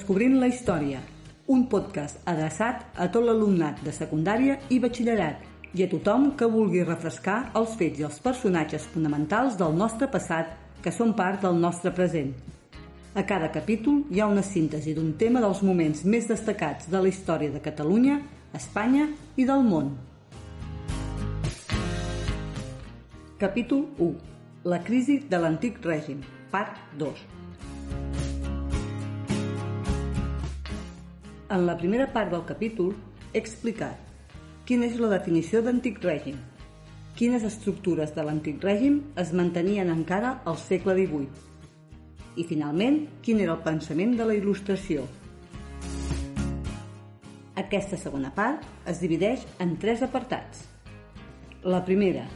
Descobrint la història, un podcast adreçat a tot l'alumnat de secundària i batxillerat i a tothom que vulgui refrescar els fets i els personatges fonamentals del nostre passat que són part del nostre present. A cada capítol hi ha una síntesi d'un tema dels moments més destacats de la història de Catalunya, Espanya i del món. Capítol 1. La crisi de l'antic règim, part 2. En la primera part del capítol he explicat quina és la definició d'antic règim, quines estructures de l'antic règim es mantenien encara al segle XVIII i, finalment, quin era el pensament de la il·lustració. Aquesta segona part es divideix en tres apartats. La primera,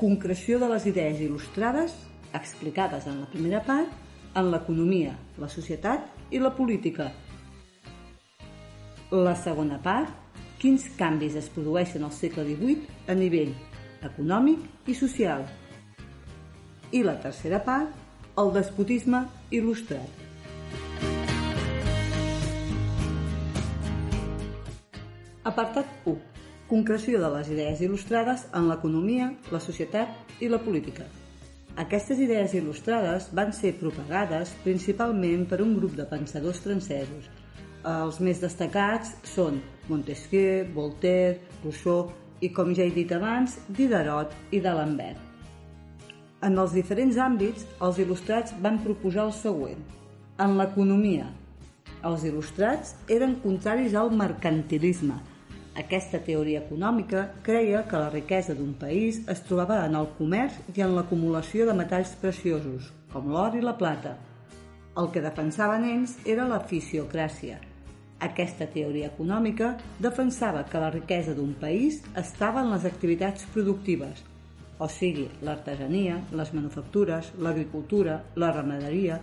concreció de les idees il·lustrades explicades en la primera part en l'economia, la societat i la política, la segona part, quins canvis es produeixen al segle XVIII a nivell econòmic i social. I la tercera part, el despotisme il·lustrat. Apartat 1. Concreció de les idees il·lustrades en l'economia, la societat i la política. Aquestes idees il·lustrades van ser propagades principalment per un grup de pensadors francesos els més destacats són Montesquieu, Voltaire, Rousseau i, com ja he dit abans, Diderot i d'Alembert. En els diferents àmbits, els il·lustrats van proposar el següent. En l'economia, els il·lustrats eren contraris al mercantilisme. Aquesta teoria econòmica creia que la riquesa d'un país es trobava en el comerç i en l'acumulació de metalls preciosos, com l'or i la plata. El que defensaven ells era la fisiocràcia, aquesta teoria econòmica defensava que la riquesa d'un país estava en les activitats productives, o sigui, l'artesania, les manufactures, l'agricultura, la ramaderia...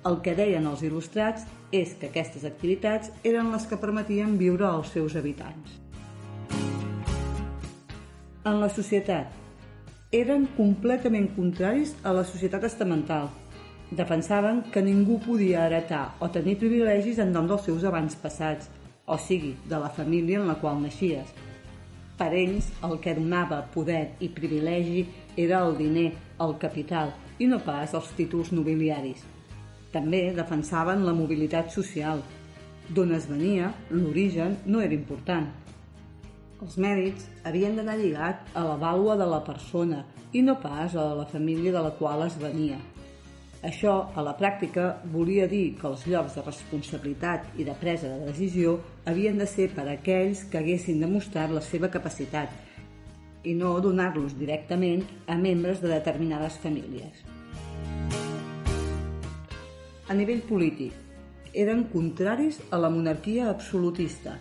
El que deien els il·lustrats és que aquestes activitats eren les que permetien viure als seus habitants. En la societat, eren completament contraris a la societat estamental, defensaven que ningú podia heretar o tenir privilegis en nom dels seus abans passats, o sigui, de la família en la qual naixies. Per ells, el que donava poder i privilegi era el diner, el capital, i no pas els títols nobiliaris. També defensaven la mobilitat social. D'on es venia, l'origen no era important. Els mèrits havien d'anar lligat a la vàlua de la persona i no pas a la família de la qual es venia. Això, a la pràctica, volia dir que els llocs de responsabilitat i de presa de decisió havien de ser per a aquells que haguessin demostrat la seva capacitat i no donar-los directament a membres de determinades famílies. A nivell polític, eren contraris a la monarquia absolutista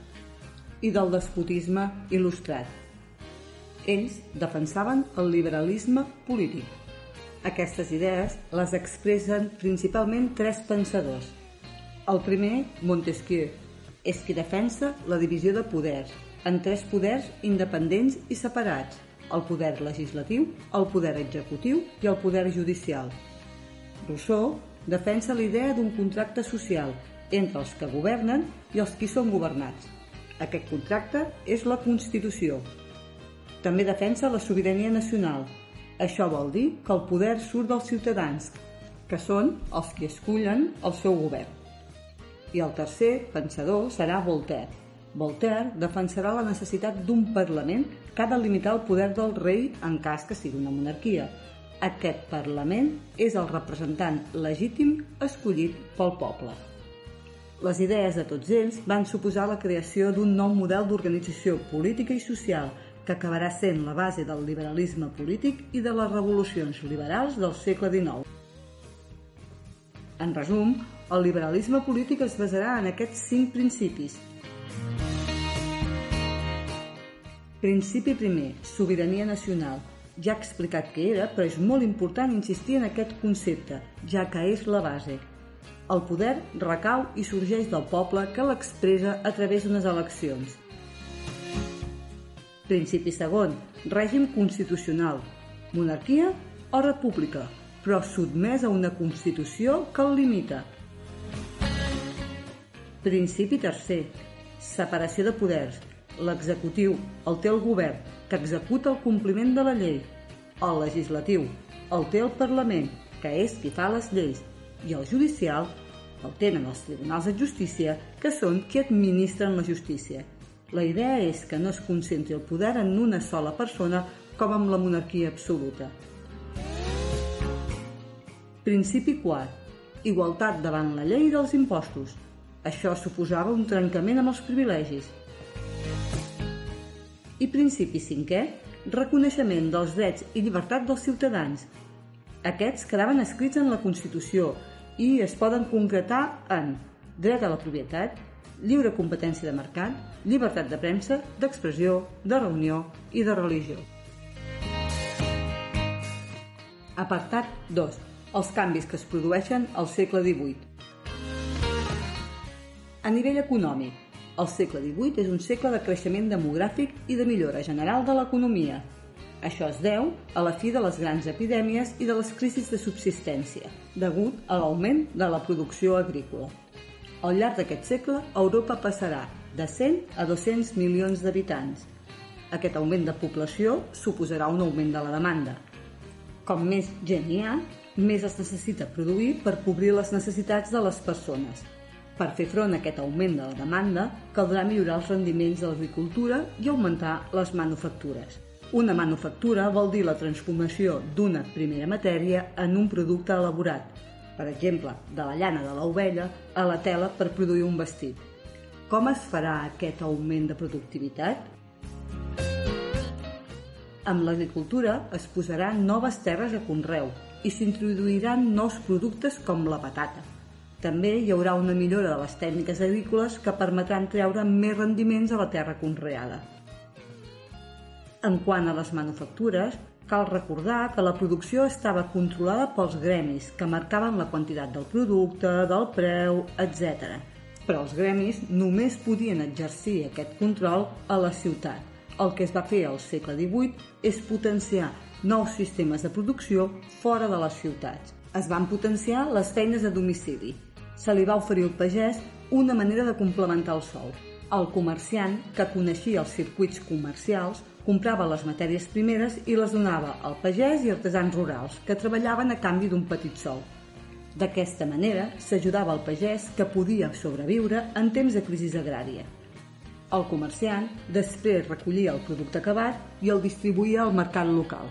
i del despotisme il·lustrat. Ells defensaven el liberalisme polític aquestes idees les expressen principalment tres pensadors. El primer, Montesquieu, és qui defensa la divisió de poders en tres poders independents i separats, el poder legislatiu, el poder executiu i el poder judicial. Rousseau defensa la idea d'un contracte social entre els que governen i els qui són governats. Aquest contracte és la Constitució. També defensa la sobirania nacional, això vol dir que el poder surt dels ciutadans, que són els que escullen el seu govern. I el tercer pensador serà Voltaire. Voltaire defensarà la necessitat d'un Parlament que ha de limitar el poder del rei en cas que sigui una monarquia. Aquest Parlament és el representant legítim escollit pel poble. Les idees de tots ells van suposar la creació d'un nou model d'organització política i social que acabarà sent la base del liberalisme polític i de les revolucions liberals del segle XIX. En resum, el liberalisme polític es basarà en aquests cinc principis. Principi primer, sobirania nacional. Ja he explicat què era, però és molt important insistir en aquest concepte, ja que és la base. El poder recau i sorgeix del poble que l'expressa a través d'unes eleccions. Principi segon, règim constitucional. Monarquia o república, però sotmès a una Constitució que el limita. Principi tercer, separació de poders. L'executiu el té el govern, que executa el compliment de la llei. El legislatiu el té el Parlament, que és qui fa les lleis. I el judicial el tenen els tribunals de justícia, que són qui administren la justícia. La idea és que no es concentri el poder en una sola persona com amb la monarquia absoluta. Principi quart. Igualtat davant la llei dels impostos. Això suposava un trencament amb els privilegis. I principi cinquè. Reconeixement dels drets i llibertat dels ciutadans. Aquests quedaven escrits en la Constitució i es poden concretar en dret a la propietat, lliure competència de mercat, llibertat de premsa, d'expressió, de reunió i de religió. Apartat 2. Els canvis que es produeixen al segle XVIII. A nivell econòmic, el segle XVIII és un segle de creixement demogràfic i de millora general de l'economia. Això es deu a la fi de les grans epidèmies i de les crisis de subsistència, degut a l'augment de la producció agrícola. Al llarg d'aquest segle, Europa passarà de 100 a 200 milions d'habitants. Aquest augment de població suposarà un augment de la demanda, com més gent hi ha, més es necessita produir per cobrir les necessitats de les persones. Per fer front a aquest augment de la demanda, caldrà millorar els rendiments de l'agricultura i augmentar les manufactures. Una manufactura vol dir la transformació d'una primera matèria en un producte elaborat, per exemple, de la llana de l'ovella a la tela per produir un vestit. Com es farà aquest augment de productivitat? Amb l'agricultura es posaran noves terres a conreu i s'introduiran nous productes com la patata. També hi haurà una millora de les tècniques agrícoles que permetran treure més rendiments a la terra conreada. En quant a les manufactures, cal recordar que la producció estava controlada pels gremis, que marcaven la quantitat del producte, del preu, etc. Però els gremis només podien exercir aquest control a la ciutat el que es va fer al segle XVIII és potenciar nous sistemes de producció fora de les ciutats. Es van potenciar les feines a domicili. Se li va oferir al pagès una manera de complementar el sou. El comerciant, que coneixia els circuits comercials, comprava les matèries primeres i les donava al pagès i artesans rurals, que treballaven a canvi d'un petit sou. D'aquesta manera, s'ajudava al pagès que podia sobreviure en temps de crisi agrària. El comerciant després recollia el producte acabat i el distribuïa al mercat local.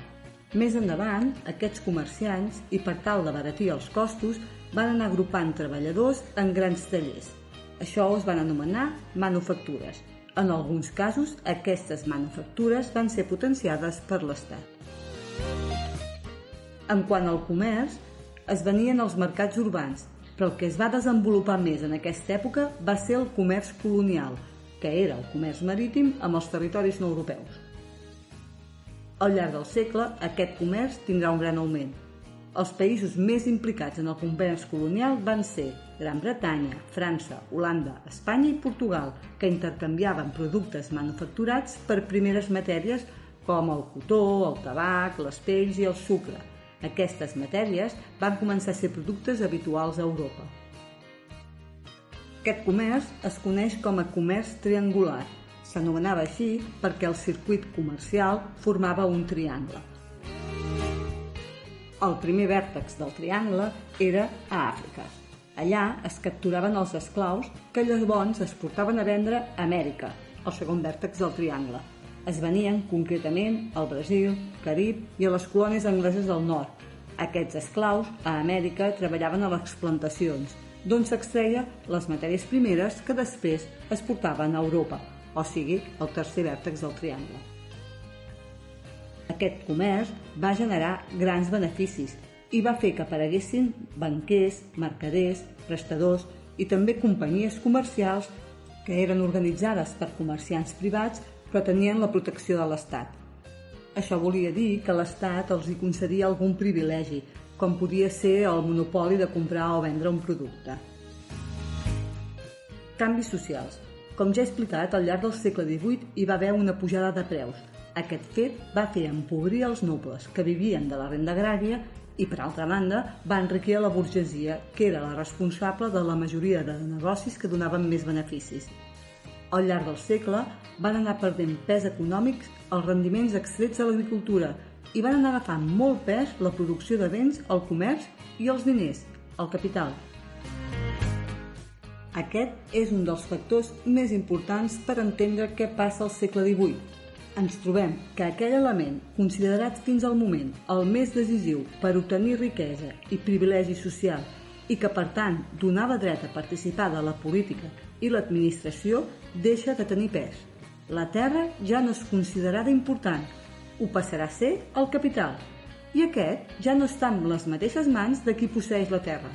Més endavant, aquests comerciants, i per tal de baratir els costos, van anar agrupant treballadors en grans tallers. Això es van anomenar manufactures. En alguns casos, aquestes manufactures van ser potenciades per l'Estat. En quant al comerç, es venien els mercats urbans, però el que es va desenvolupar més en aquesta època va ser el comerç colonial, que era el comerç marítim amb els territoris no europeus. Al llarg del segle, aquest comerç tindrà un gran augment. Els països més implicats en el comerç colonial van ser Gran Bretanya, França, Holanda, Espanya i Portugal, que intercanviaven productes manufacturats per primeres matèries com el cotó, el tabac, les pells i el sucre. Aquestes matèries van començar a ser productes habituals a Europa. Aquest comerç es coneix com a comerç triangular. S'anomenava així perquè el circuit comercial formava un triangle. El primer vèrtex del triangle era a Àfrica. Allà es capturaven els esclaus que llavors es portaven a vendre a Amèrica, el segon vèrtex del triangle. Es venien concretament al Brasil, Carib i a les colònies angleses del nord. Aquests esclaus a Amèrica treballaven a les plantacions d'on s'extreia les matèries primeres que després es portaven a Europa, o sigui, el tercer vèrtex del triangle. Aquest comerç va generar grans beneficis i va fer que apareguessin banquers, mercaders, prestadors i també companyies comercials que eren organitzades per comerciants privats però tenien la protecció de l'Estat. Això volia dir que l'Estat els hi concedia algun privilegi, com podia ser el monopoli de comprar o vendre un producte. Canvis socials. Com ja he explicat, al llarg del segle XVIII hi va haver una pujada de preus. Aquest fet va fer empobrir els nobles, que vivien de la renda agrària, i, per altra banda, va enriquir a la burgesia, que era la responsable de la majoria de negocis que donaven més beneficis. Al llarg del segle van anar perdent pes econòmics els rendiments extrets de l'agricultura i van anar agafant molt pes la producció de béns, el comerç i els diners, el capital. Aquest és un dels factors més importants per entendre què passa al segle XVIII. Ens trobem que aquell element, considerat fins al moment el més decisiu per obtenir riquesa i privilegi social i que per tant donava dret a participar de la política i l'administració, deixa de tenir pes. La terra ja no és considerada important, ho passarà a ser el capital, i aquest ja no està en les mateixes mans de qui posseix la terra,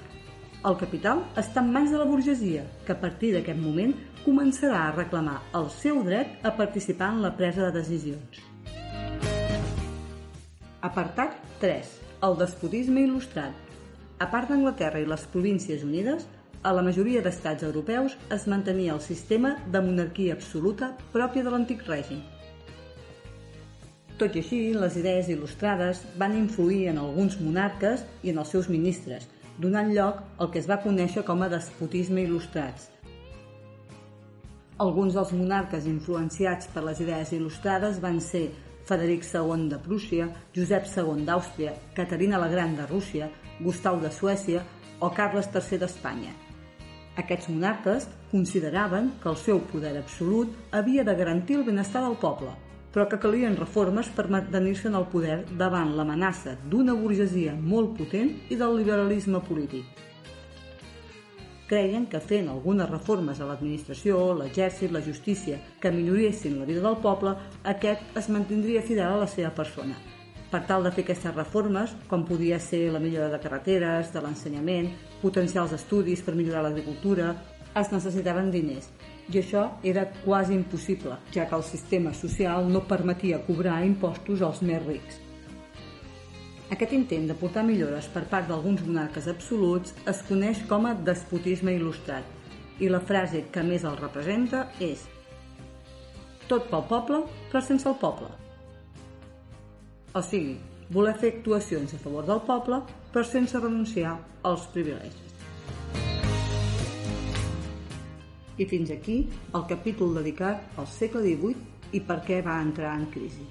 el capital està en mans de la burgesia, que a partir d'aquest moment començarà a reclamar el seu dret a participar en la presa de decisions. Apartat 3. El despotisme il·lustrat. A part d'Anglaterra i les Províncies Unides, a la majoria d'estats europeus es mantenia el sistema de monarquia absoluta pròpia de l'antic règim. Tot i així, les idees il·lustrades van influir en alguns monarques i en els seus ministres, donant lloc al que es va conèixer com a despotisme il·lustrats. Alguns dels monarques influenciats per les idees il·lustrades van ser Frederic II de Prússia, Josep II d'Àustria, Caterina la Gran de Rússia, Gustau de Suècia o Carles III d'Espanya. Aquests monarques consideraven que el seu poder absolut havia de garantir el benestar del poble, però que calien reformes per mantenir-se en el poder davant l'amenaça d'una burgesia molt potent i del liberalisme polític. Creien que fent algunes reformes a l'administració, l'exèrcit, la justícia, que milloressin la vida del poble, aquest es mantindria fidel a la seva persona. Per tal de fer aquestes reformes, com podia ser la millora de carreteres, de l'ensenyament, potenciar els estudis per millorar l'agricultura, es necessitaven diners i això era quasi impossible, ja que el sistema social no permetia cobrar impostos als més rics. Aquest intent de portar millores per part d'alguns monarques absoluts es coneix com a despotisme il·lustrat i la frase que més el representa és tot pel poble, però sense el poble. O sigui, voler fer actuacions a favor del poble, però sense renunciar als privilegis. I fins aquí el capítol dedicat al segle XVIII i per què va entrar en crisi.